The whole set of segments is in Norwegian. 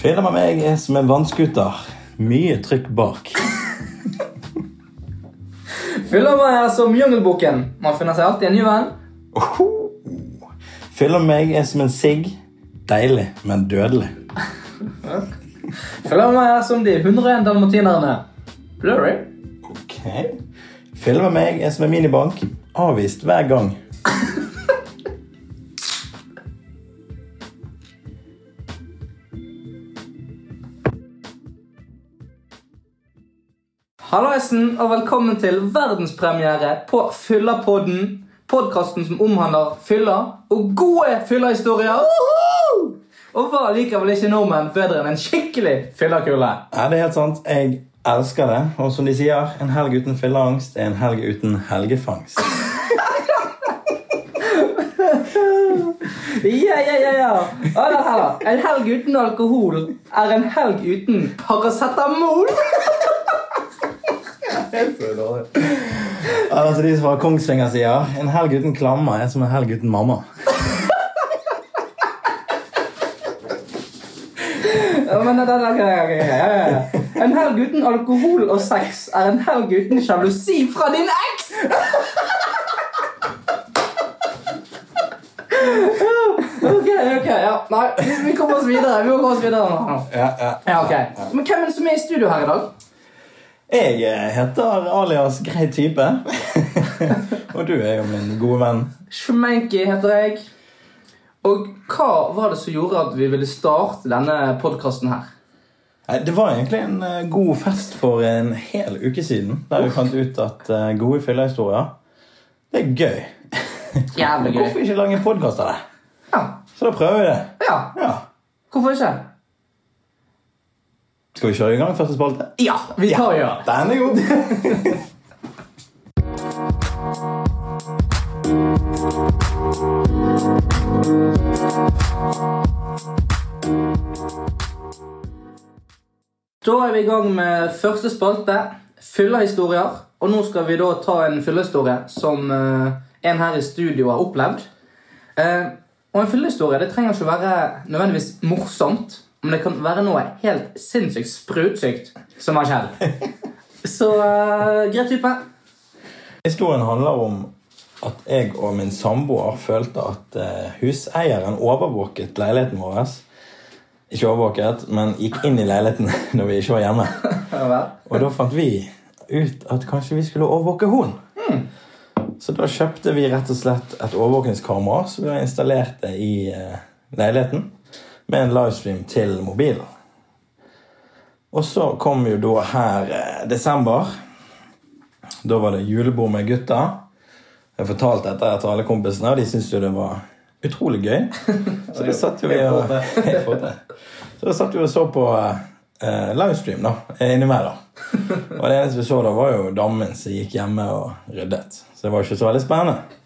Fylla med meg er som en vannskuter. Mye trykk bak. Fylla meg er som Jungelboken. Man finner seg alltid en ny venn. Oho. Fylla meg er som en sigg. Deilig, men dødelig. Fylla meg er som de 101 dalmatinerne. Blurry. Ok. Fylla meg er som en minibank. Avvist hver gang. Hallaisen, og velkommen til verdenspremiere på Fyllapodden. Podkasten som omhandler fylla og gode fyllahistorier. Og hva liker vel ikke nordmenn bedre enn en skikkelig fyllakule? Ja, det er helt sant. Jeg elsker det. Og som de sier, en helg uten fylleangst er en helg uten helgefangst. Ja, ja, ja, ja. Eller, her. En helg uten alkohol er en helg uten paracetamol. Ja, altså De som fra Kongsvinger sier en helg uten klammer er som en helg uten mamma. Ja, men det, det, det, ja. En helg uten alkohol og sex er en helg uten sjalusi fra din eks! Ok, ok, ja. Nei, vi, vi kommer oss videre. Vi må komme oss videre nå. Ja, ja. Ja, ok. Men hvem er det som er i studio her i dag? Jeg eh, heter alias Grei type. Og du er jo min gode venn. Schmenki heter jeg. Og hva var det som gjorde at vi ville starte denne podkasten her? Det var egentlig en eh, god fest for en hel uke siden. Der vi fant ut at eh, gode fyllehistorier, det er gøy. Jævlig gøy. Hvorfor ikke lage en podkast av det? Ja. Så da prøver vi det. ja. Ja. Hvorfor ikke? Skal vi kjøre i gang første spalte? Ja, vi tar det. Den er god. Da er vi i gang med første spalte, fyllehistorier. Og nå skal vi da ta en fyllehistorie som eh, en her i studio har opplevd. Eh, og en fyllehistorie det trenger ikke være nødvendigvis morsomt, men det kan være noe helt sinnssykt sprutsykt som har skjedd. Så uh, greit type. Historien handler om at jeg og min samboer følte at uh, huseieren overvåket leiligheten vår. Ikke overvåket, men gikk inn i leiligheten når vi ikke var hjemme. Og da fant vi ut at kanskje vi skulle overvåke hun. Så da kjøpte vi rett og slett et overvåkningskamera som vi har installert i eh, leiligheten. Med en livestream til mobilen. Og så kom jo da her eh, desember. Da var det julebord med gutta. Jeg fortalte dette til alle kompisene, og de syntes jo det var utrolig gøy. Så da satt jo vi og. Så satt vi og så på eh, livestream da, innimellom. Og det eneste vi så da, var jo damen som gikk hjemme og ryddet. Så det var ikke så veldig spennende.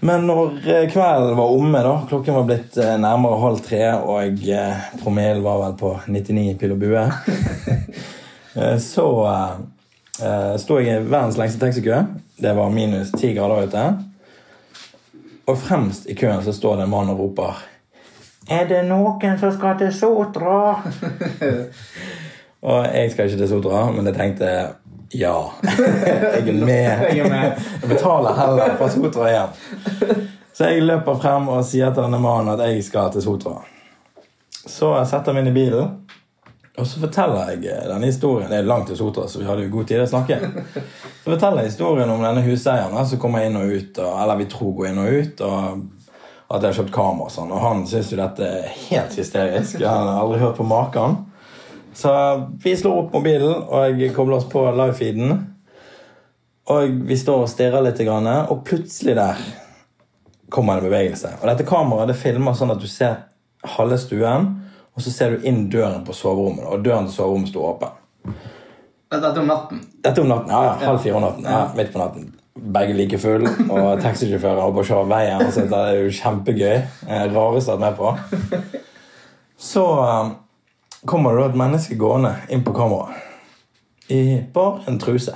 Men når eh, kvelden var omme, da, klokken var blitt eh, nærmere halv tre, og eh, promillen var vel på 99 pil og bue, så eh, sto jeg i verdens lengste taxikø. Det var minus ti grader ute. Og fremst i køen så står det en mann og roper Er det noen som skal til Sotra? og jeg skal ikke til Sotra, men jeg tenkte ja. jeg er med. Jeg er betaler heller fra Sotra igjen. Så jeg løper frem og sier til denne mannen at jeg skal til Sotra. Så jeg setter meg inn i bilen, og så forteller jeg denne historien. Det er langt til Sotra, så vi hadde jo god tid å snakke. Så forteller jeg historien om denne huseieren som kommer inn og ut, eller vi tror går inn og ut. og at jeg har kjøpt kamera og sånn, og han syns jo dette er helt hysterisk. Han har aldri hørt på maken. Så vi slår opp mobilen, og jeg kobler oss på livefeeden. Og vi står og stirrer litt, og plutselig der kommer det bevegelse. Og dette kameraet det filmer sånn at du ser halve stuen, og så ser du inn døren på soverommet. Og døren til soverommet står åpen. Dette er om natten. Dette om natten. Ja, ja, halv fire om natten. Ja, midt på natten. Begge like full, og taxisjåfører holder på å kjøre veien. Så det er jo kjempegøy. Det Rareste jeg har vært med på. Så eh, kommer det da et menneske gående inn på kameraet i bare en truse.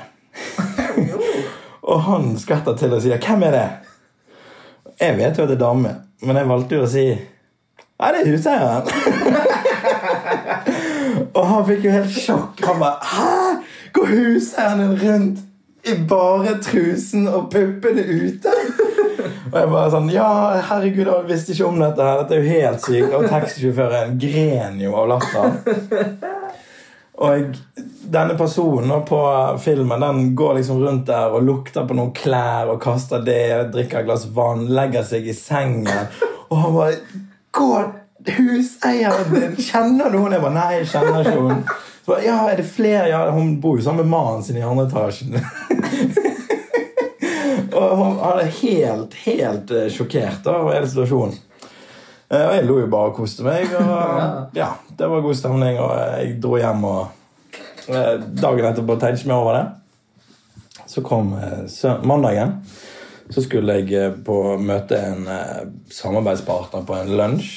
og han skvetter til og sier 'Hvem er det?' Jeg vet jo at det er dame, men jeg valgte jo å si Nei, det er huseieren. Og han fikk jo helt sjokk. Han bare Hæ? Går huseieren rundt i bare trusen og puppene ute? Og jeg bare sånn Ja, herregud, jeg visste ikke om dette her. Dette er jo helt sykt. Og taxisjåføren gren jo av latter. Og denne personen på filmen den går liksom rundt der og lukter på noen klær og kaster det, drikker et glass vann, legger seg i sengen. Og han bare Går huseieren din? Kjenner du henne? Jeg bare, Nei, jeg kjenner ikke henne. Så bare, ja, er det flere? Ja, Hun bor jo sammen med mannen sin i andre etasjen. Og han er helt, helt eh, sjokkert over hele situasjonen. Eh, Og jeg lo jo bare og koste meg. Og ja, det var god stemning, og jeg dro hjem og eh, Dagen etterpå tenkte ikke mer over det. Så kom eh, mandagen. Så skulle jeg eh, på møte en eh, samarbeidspartner på en lunsj.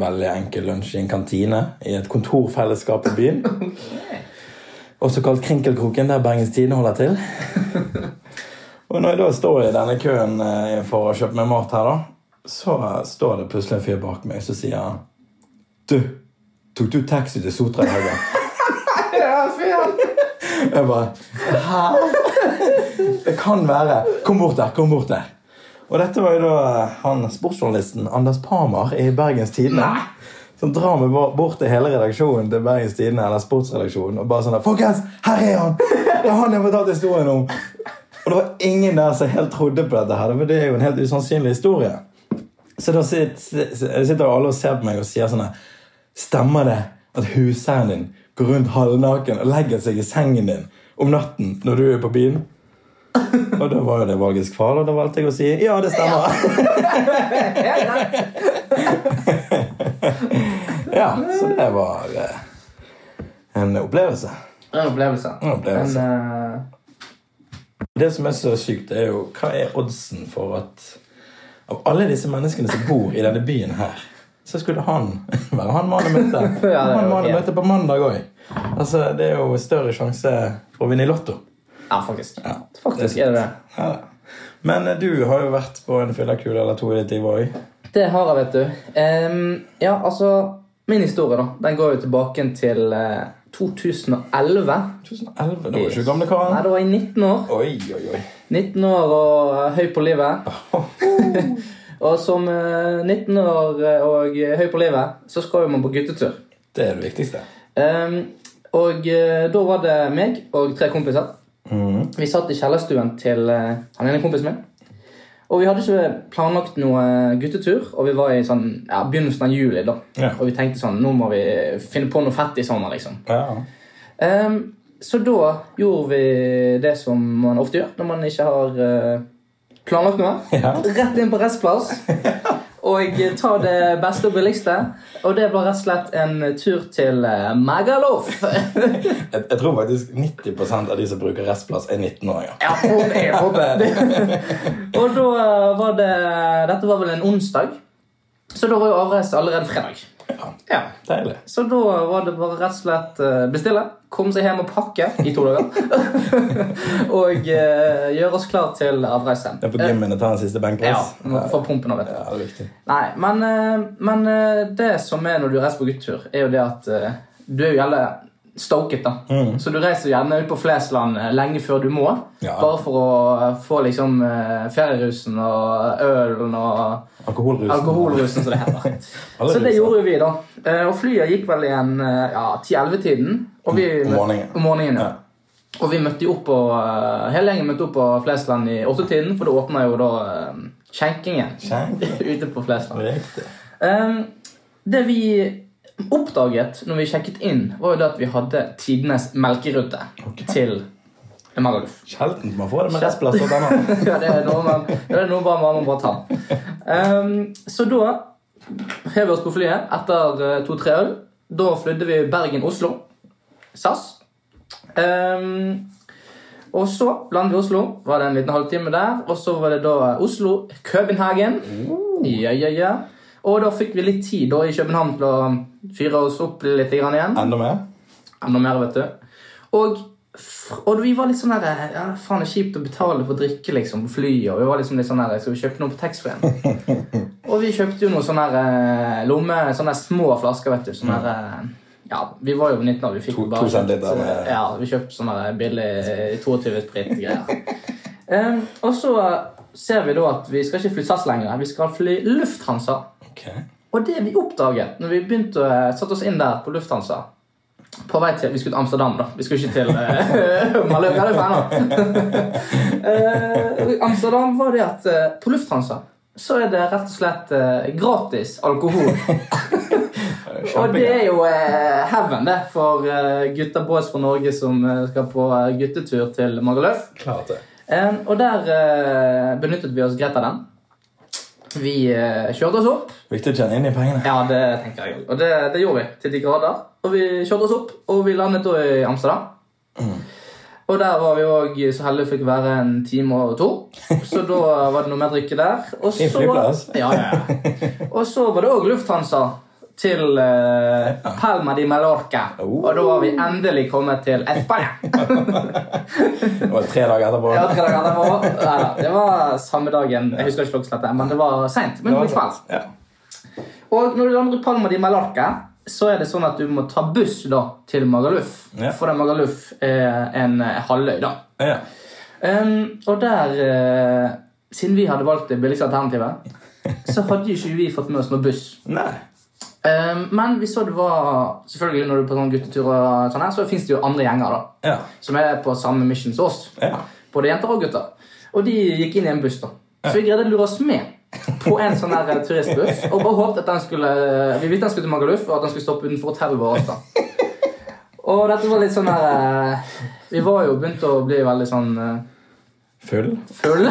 Veldig enkel lunsj i en kantine i et kontorfellesskap i byen. Også kalt Krinkelkroken, der Bergens Tidende holder til. Og når jeg da står i denne køen eh, for å kjøpe meg mat her, da, så står det plutselig en fyr bak meg som sier Du, tok du taxi til Sotra i helgen? Jeg bare Hæ? Det kan være. Kom bort der. kom bort der. Og dette var jo da han sportsjournalisten Anders Parmar i Bergens Tidende. Som drar meg bort til hele redaksjonen til Bergens Tidende, eller sportsredaksjonen, og bare sånn der, Folkens, her er han! Det er han jeg har fortalt historien om. Og det var ingen der som helt trodde på dette. her, for det er jo en helt usannsynlig historie. Så da sitter, alle og ser på meg og sier sånn Stemmer det at huseieren din går rundt halvnaken og legger seg i sengen din om natten når du er på byen? Og da var jo det valgets kval, og da valgte jeg å si ja, det stemmer. Ja, så det var eh, en opplevelse. En opplevelse. En opplevelse. En, eh, Det som er så sykt, er jo hva er oddsen for at av alle disse menneskene som bor i denne byen her, så skulle han være han mannen møtte. Ja, er han mannen møtte på mandag òg. Altså, det er jo større sjanse for å vinne i Lotto. ja, faktisk. Ja, Faktisk er det det. Ja. Men eh, du har jo vært på en fyllekule eller to i ditt liv òg. Det har jeg, vet du. Um, ja, altså Min historie da, den går jo tilbake til eh, 2011. 2011, da var du ikke gamle Nei, det Da var jeg 19 år. Oi, oi, oi. 19 år og eh, høy på livet. og som eh, 19 år eh, og høy på livet, så skal man på guttetur. Det er det viktigste. Um, og eh, da var det meg og tre kompiser. Mm. Vi satt i kjellerstuen til eh, han ene kompisen min. Og vi hadde ikke planlagt noe guttetur, og vi var i sånn, ja, begynnelsen av juli. da. Ja. Og vi tenkte sånn, nå må vi finne på noe fett i sommer. liksom. Ja. Um, så da gjorde vi det som man ofte gjør når man ikke har uh, planlagt noe. Ja. Rett inn på restplass og ta det beste og billigste. Og det var rett og slett en tur til eh, Jeg, jeg tror faktisk 90 av de som bruker restplass, er 19-åringer. Ja, jeg og det. Og da var det Dette var vel en onsdag, så da var jo avreise allerede fredag. Ja. Ja. Deilig. Så da var det bare rett og slett eh, bestille, komme seg hjem og pakke i to dager. og uh, gjøre oss klar til avreise. Det er på gymmen å ta en siste Ja, benkpress. for pumpen og vet. Ja, det er viktig. Nei, men, eh, men eh, det som er når du reiser på guttetur, er jo det at eh, du er jo gjerne stoket. da. Mm. Så du reiser gjerne ut på Flesland eh, lenge før du må. Ja. Bare for å eh, få liksom eh, ferierusen og ølen og Alkoholrusen. alkoholrusen, som det heter. Så det gjorde vi, da. Eh, Og flyet gikk vel igjen eh, ja, 10-11-tiden. Om morgenen. Om morgenen, ja. Og vi møtte jo opp på, eh, hele gjengen møtte opp på Flesland i åttetiden, for det åpna jo da skjenkingen Skjenk. ute på Flesland. Riktig. Um, det vi oppdaget når vi sjekket inn, var jo det at vi hadde tidenes melkerute til Magaluf. Sjelden man får det med restplass. denne. ja, det er noe man, det er noe man må bare ta. Um, så da hev vi oss på flyet etter eh, to-tre øl. Da flydde vi Bergen-Oslo. SAS. Um, og så landet vi i Oslo. Var det en liten halvtime der. Og så var det da Oslo-Københagen. Ja, ja, ja. Og da fikk vi litt tid da i København til å fyre oss opp litt igjen. Enda mer? Enda mer, vet du. Og, og vi var litt sånn der ja, Faen, det er kjipt å betale for drikke liksom, på flyet. Og vi var liksom litt sånn der, Skal vi kjøpe noe på taxfree-en? og vi kjøpte jo noen sånne der, eh, lomme, sånne små flasker, vet du. Sånne der, eh, ja, vi var jo 19 år. Vi fikk To- bare to kjøpt, med- ja, vi kjøpte sånne billig 22-sprit-greier. um, og så ser vi da at vi skal ikke fly SAS lenger. Vi skal fly Lufthansa. Okay. Og det vi oppdaget når vi begynte å sette oss inn der på Lufthansa På vei til Vi skulle til Amsterdam, da. Vi skulle ikke til uh, Mallorca. Det er uh, Amsterdam var det at uh, på Lufthansa så er det rett og slett uh, gratis alkohol. Og det er jo heaven, det, for gutta boys fra Norge som eh, skal på eh, guttetur til Magaluf. Og der eh, benyttet vi oss greit av den. Vi eh, kjørte oss opp. Viktig å kjenne inn i pengene. Ja, det tenker jeg Og det, det gjorde vi til de grader. Og vi kjørte oss opp, og vi landet da i Amsterdam. Og der var vi òg så heldige fikk være en time og to. Så da var det noe mer drikke der. Og så, flyplass. ja, ja. Og så var det òg Lufthansa til uh, Palma di Mallorca. Oh. Og da var vi endelig kommet til Espania. Det var tre dager etterpå. Ja, tre dager etterpå. Ja, det var samme dagen. Jeg husker ikke klokkeslettet, men det var seint. Men det var kveld. Ja. Og når du lander i Palma di Mallorca, så er det sånn at du må ta buss da til Magaluf. Ja. For Magaluf er en eh, halvøy, da. Ja. Um, og der uh, Siden vi hadde valgt det billigste alternativet, så hadde jo ikke vi fått med oss noe buss. Um, men vi så det var Selvfølgelig når du er på sånn guttetur, og sånn her, så fins det jo andre gjenger da Ja. som er på samme mission som oss. Både jenter og gutter. Og de gikk inn i en buss. da Så vi greide å lure oss med på en sånn her turistbuss. Og bare håpet at den skulle Vi visste den skulle til Magaluf, og at den skulle stoppe utenfor hotellet vårt. da Og dette var litt sånn her eh, Vi var jo begynt å bli veldig sånn Full. Full?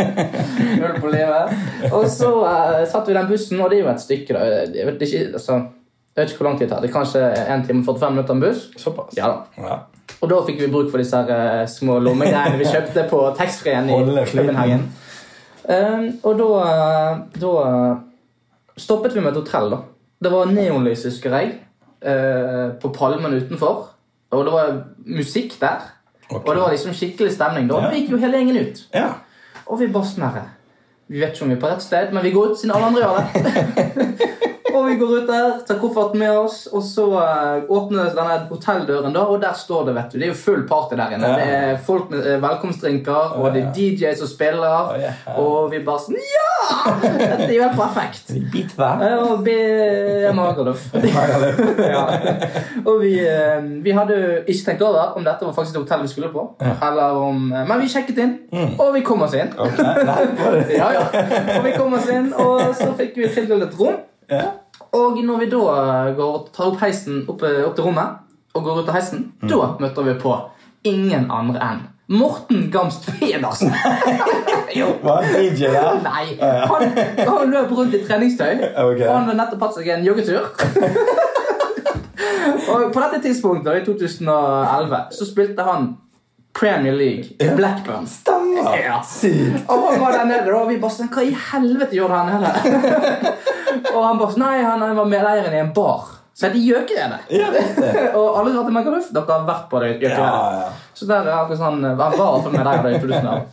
Full på livet. Og så uh, satt vi i den bussen, og det er jo et stykke. da Jeg vet ikke, altså, jeg vet ikke hvor lang tid det tar. Det er kanskje 1 time og 45 minutter med buss. Såpass? Ja da. Ja. Og da fikk vi bruk for disse her, eh, små lommegreiene vi kjøpte på taxfree-en i. Um, og da, da stoppet vi med et hotell. da. Det var neonlys, husker jeg, eh, på palmen utenfor. Og det var musikk der. Okay. Og det var liksom skikkelig stemning. Da Ja. Vi gikk jo hele gjengen ut. Ja. Og vi bare sånn Vi vet ikke om vi er på rett sted, men vi går ut siden alle andre gjør det. vi går ut der, tar kofferten med oss, og så åpner denne hotelldøren, da, og der står det, vet du. Det er jo full party der inne. Ja. Det er folk med eh, velkomstdrinker, og det er DJ som spiller, Ja. og vi bare sånn Ja! Dette er jo helt perfekt. Bit hver. Og be Magaluf. ja. Og vi, eh, vi hadde ikke tenkt over om dette var faktisk det hotellet vi skulle på. Eller om, eh, men vi sjekket inn, og vi kom oss inn. Ok, nei, var det- Ja, ja. Og vi kom oss inn, og så fikk vi tildelt et rom. Ja. Og når vi da går og tar opp heisen opp, opp til rommet, og går ut av heisen, da møter vi på ingen andre enn Morten Gamst Pedersen. Var han DJ der? Nei, han, han løp rundt i treningstøy. Okay. Han hadde nettopp hatt seg en joggetur. og på dette tidspunktet, i 2011, så spilte han Premier League Ja. Blackburn. Stemmer! Ja. Sykt. Og han var der nede, og vi bare sånn Hva i helvete gjorde han her? og han bare sånn Nei, han var medeieren i en bar. Så heter Gjøkeredet. Og alle drar til Magaluf. Dere har vært på det. Gjøkeredet. Ja, ja. Så der er akkurat sånn Han var i med fall medeier i 2011.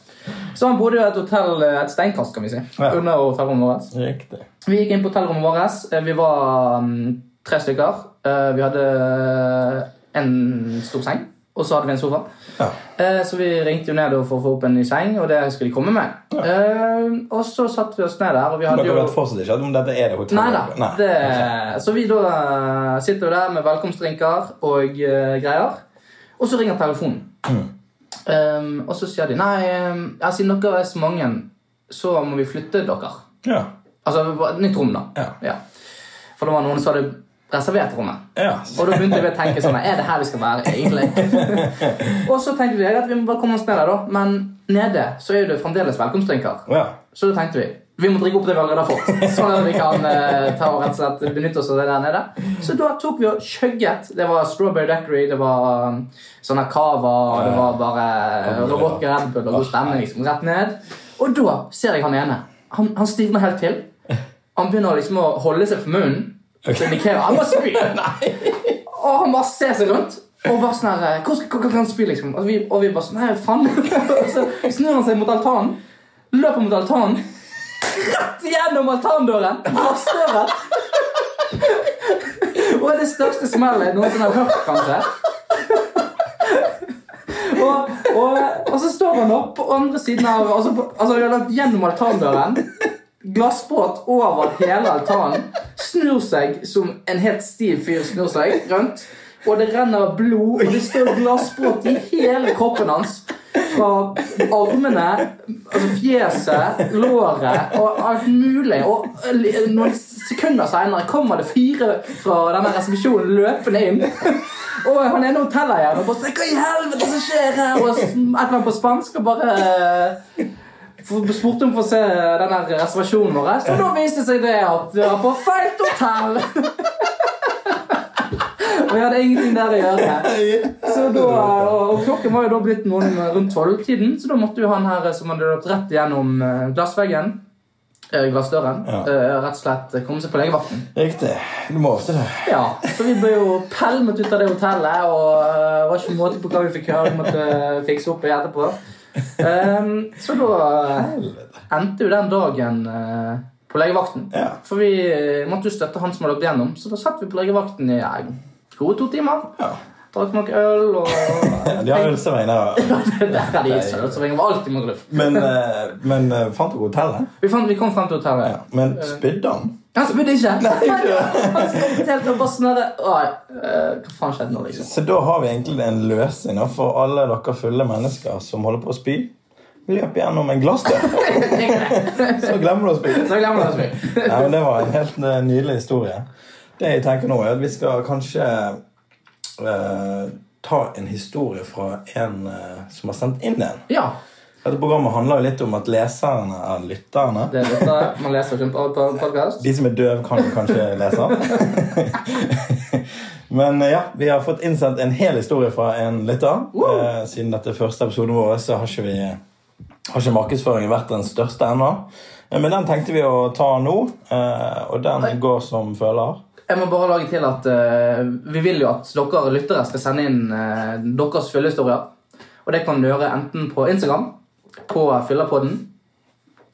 Så han bodde jo i et hotell, et steinkast, kan vi si. Ja. Under hotellrommet vårt. Riktig. Vi gikk inn på hotellrommet vårt. Eh, Vi var um, tre stykker. Uh, Vi hadde en stor seng, og så hadde vi en sofa. Ja. Eh, Så vi ringte jo ned for å få opp en ny seng, og det skulle de komme med. Eh, Og så satte vi oss ned der, og vi hadde Dere jo vet fortsatt ikke om dette er det hotellet? Nei da. Det... Så vi da eh, sitter jo der med velkomstdrinker og uh, greier, og så ringer telefonen. Mm. Um, og så sier de nei, um, ja, siden dere er så mange, så må vi flytte dere. Ja. Altså nytt rom, da. Ja. For det var noen som hadde reservert rommet. ja. Og da begynte vi å tenke sånn Er det her vi skal være, egentlig? og så tenkte vi at vi må bare komme oss ned der, da. Men nede så er det fremdeles velkomstdrinker. ja. Så da tenkte vi vi må drikke opp det vi allerede har fått. Sånn at vi kan eh, ta og rett og slett benytte oss av det der nede. Så da tok vi og chugget. Det var Strawberry Daiquiri, det var um, sånne cava, det var bare vodka Red Bull og god stemning liksom, rett ned. Og da ser jeg han ene. Han, han stivner helt til. Han begynner liksom å holde seg for munnen. Indikerer han må spy. Og han bare ser seg rundt. Og bare sånn her Hvor skal hvor kan han spy, liksom? Og vi, og vi bare sånn Nei, faen. Så snur han seg mot altanen. Løper mot altanen. Rett gjennom altandøren! vassdøren. Og det største smellet jeg noensinne har hørt, kanskje. Og, og, og så står han opp på andre siden av Altså, på, altså gjennom altandøren. Glassbåt over hele altanen. Snur seg som en helt stiv fyr snur seg rundt. Og det renner blod, og det står glassbåt i hele kroppen hans. Fra armene, altså fjeset, låret og alt mulig. Og noen sekunder senere kommer det fire fra denne resepsjonen løpende inn. Og han ene hotelleieren og bare Hva i helvete som skjer her? Og et eller annet på spansk og bare eh, spurte om å få se den der reservasjonen vår. Så da viste det seg det at vi var på feil hotell! Og vi hadde ingenting der å gjøre. Så da, og og klokken var jo da blitt noen rundt tolvtiden, så da måtte jo han her som hadde løpt rett gjennom eh, glassveggen, eh, glassdøren, Ja. eh, rett og slett komme seg på legevakten. Riktig. Du må ofte det. Ja, så vi ble jo pælmet ut av det hotellet, og uh, var ikke måte på hva vi fikk høre. Vi måtte fikse opp i etterpå. Ehm, så da eh, endte jo den dagen uh, på legevakten. Ja. For vi eh, måtte jo støtte han som hadde løpt gjennom, så da satt vi på legevakten i ja, gode to timer. ja. Drakk noe øl og De har ølservering der. Er de sølvservering var alltid med gruff. Men, uh, men uh, fant dere hotellet? Vi, fant, vi kom frem til hotellet. Ja. Men spydde han? Han spydde ikke! ikke. Han stoppet helt og bare. Eh, Hva faen skjedde nå, liksom? Så da har vi egentlig en løsning for alle dere fulle mennesker som holder på å spy. Løp gjennom en glassdør, så glemmer du å spy. Så glemmer du å spy. Nei, men det var en helt eh, nydelig historie. Det jeg tenker nå, er at vi skal kanskje eh, ta en historie fra en eh, som har sendt inn en. Ja. Dette programmet handler jo litt om at leserne er lytterne. Det er dette man leser ikke på, på podcast. De som er døve, kan kanskje lese. Men ja, vi har fått innsendt en hel historie fra en lytter. Eh, siden dette første episoden vår, så har ikke, vi, har ikke markedsføringen vært den største ennå. Eh, Men den tenkte vi å ta nå, eh, og den går som føler. Jeg må bare lage til at uh, Vi vil jo at dere lyttere skal sende inn uh, deres følgehistorier. Og det kan du gjøre enten på Instagram, på Fyllerpodden,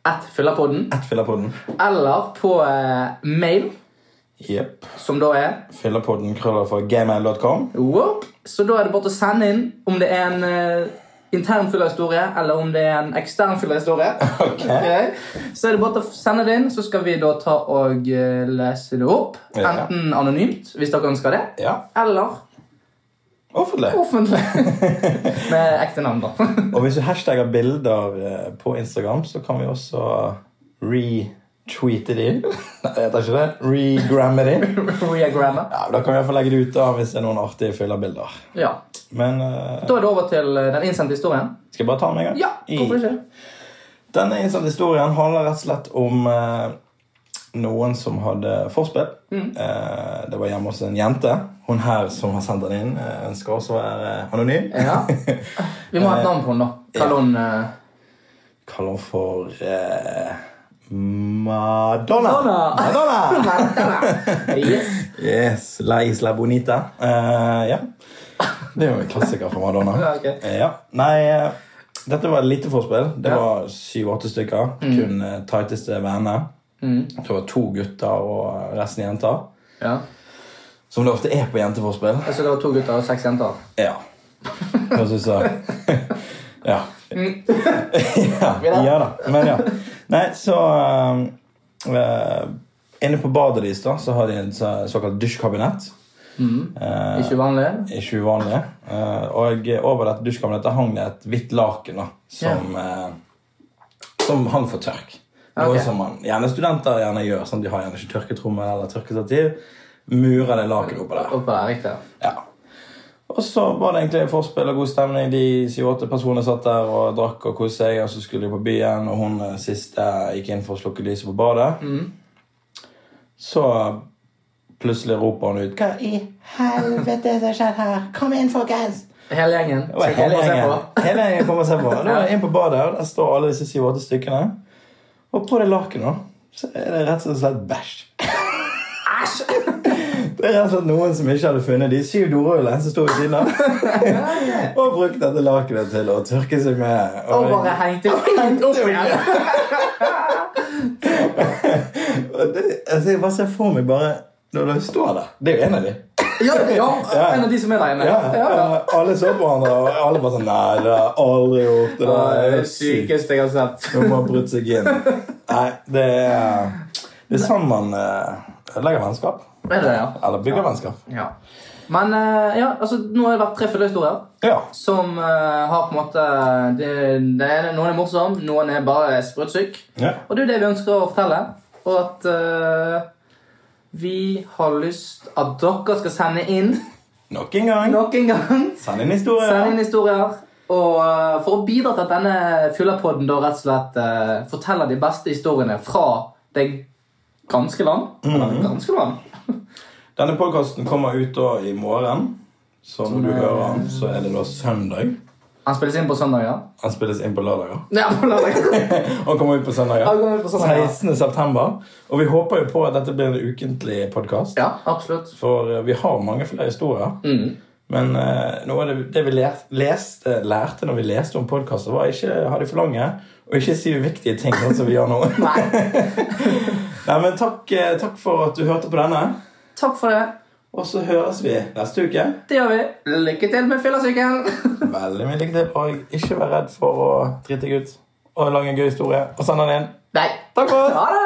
at Fyllerpodden, At Fyllerpodden. eller på eh, mail, Yep. som da er Fyller på den krøller gmail.com. Så da er det bare å sende inn om det er en uh, intern fyllerhistorie, eller om det er en ekstern fyllerhistorie. Okay. Ok. Så er det bare å sende det inn, så skal vi da ta og eh, lese det opp. Enten anonymt, hvis dere ønsker det, Ja, eller offentlig. offentlig. Med ekte navn, da. Og hvis du hashtagger bilder eh, på Instagram, så kan vi også retweete de. Nei, det tar ikke det. Regramme de. Reagrammer. Ja, Da kan vi i hvert fall legge det ut da, hvis det er noen artige fyllerbilder. Ja. Men uh... Da er det over til eh, den innsendte historien. skal jeg bare ta den en gang? Ja, hvorfor ikke? Denne innsendte historien handler rett og slett om eh, noen som hadde forspill. Mm. Eh, det var hjemme hos en jente. Hun her som har sendt den inn, eh, ønsker også å være anonym. Ja. Vi må ha et navn på henne, da. Kall henne eh, Kaller hun for eh, Madonna. Madonna. Madonna. Yes. Yes, La Isla Bonita. Uh, ja. Det er jo en klassiker for Madonna. okay. Eh, ja. Nei, eh, dette var et lite forspill. Det Ja. var syv-åtte stykker. Kun eh, tighteste venner. Mm. Det var to gutter og resten jenter. Ja. Som det ofte er på jenteforspill. Så det var to gutter og seks jenter. Ja. Hva syns du? Ja. ja. Da. Men ja. Nei, så uh, Inne på badet deres da, så har de en så- såkalt dusjkabinett. Eh, Ikke uvanlig. ikke uvanlig. Uh, og over dette dusjkabinettet hang det et hvitt laken da, som, eh, som hang for tørk. Noe okay. som man, gjerne studenter gjerne gjør. Sånn, de har gjerne ikke tørketrommel eller tørkestativ. Murer det lakenet oppå der. Oppå der, riktig. Ja. Og så var det egentlig forspill og god stemning. De syv-åtte personene satt der og drakk og koste seg. Og så skulle de på byen, og hun eh, siste gikk inn for å slukke lyset på badet. Mm. Så plutselig roper hun ut Hva i helvete som skjer her? Kom inn, folkens! Hele gjengen. Hele gjengen. Hele gjengen kommer og ser på. Da er inn på badet, og der står alle disse syv-åtte stykkene. Og på det lakenet så er det rett og slett bæsj. Æsj! Det er rett og slett noen som ikke hadde funnet de syv dorullene som sto ved siden av. og brukt dette lakenet til å tørke seg med. Og bare hengte hengt opp igjen. Og det, altså jeg bare ser for meg bare når du står der. Det er jo en av de. Ja, ja, en av de som er der inne. Ja, Ja, ja. Alle så på han, og alle bare sånn Nei, det har aldri gjort. Det Det er det sykeste jeg har sett. Hun ha brutt seg inn. Nei, det er Det er sånn man ødelegger legger vennskap. Er det, ja? Eller bygger vennskap. ja. Men eh, ja, altså, nå har det vært tre fyllehistorier Ja. som uh, har på en måte det, det er, Noen er morsom, noen er bare sprøytsyk. ja. Og det er det vi ønsker å fortelle. Og at eh, vi har lyst at dere skal sende inn Nok en gang. nok en gang. Send inn historier. Send inn historier. Og eh, for å bidra til at denne fyllerpodden da rett og slett uh, forteller de beste historiene fra det ganske land. Eller det ganske land. Denne podkasten kommer ut da i morgen. Så når du hører den, så er det da søndag. Han spilles inn på søndager. Han spilles inn på lørdager. Ja, ut på søndager. Han kommer ut på søndager. 16. september. Og vi håper jo på at dette blir en ukentlig podkast. Ja, absolutt. For eh, vi har mange flere historier. Mm. Men uh, noe av det, det vi lær, leste, lærte når vi leste om podkaster, var ikke ha de for lange, og ikke si uviktige ting, sånn som vi gjør nå. Nei. Nei, men takk, eh, takk for at du hørte på denne. Takk for det. Og så høres vi neste uke. Det gjør vi. Lykke til med fyllesyken. Veldig mye lykke til. Og ikke vær redd for å drite deg ut og lage en gøy historie. Og sende den inn. Nei. Takk for oss! Ha det!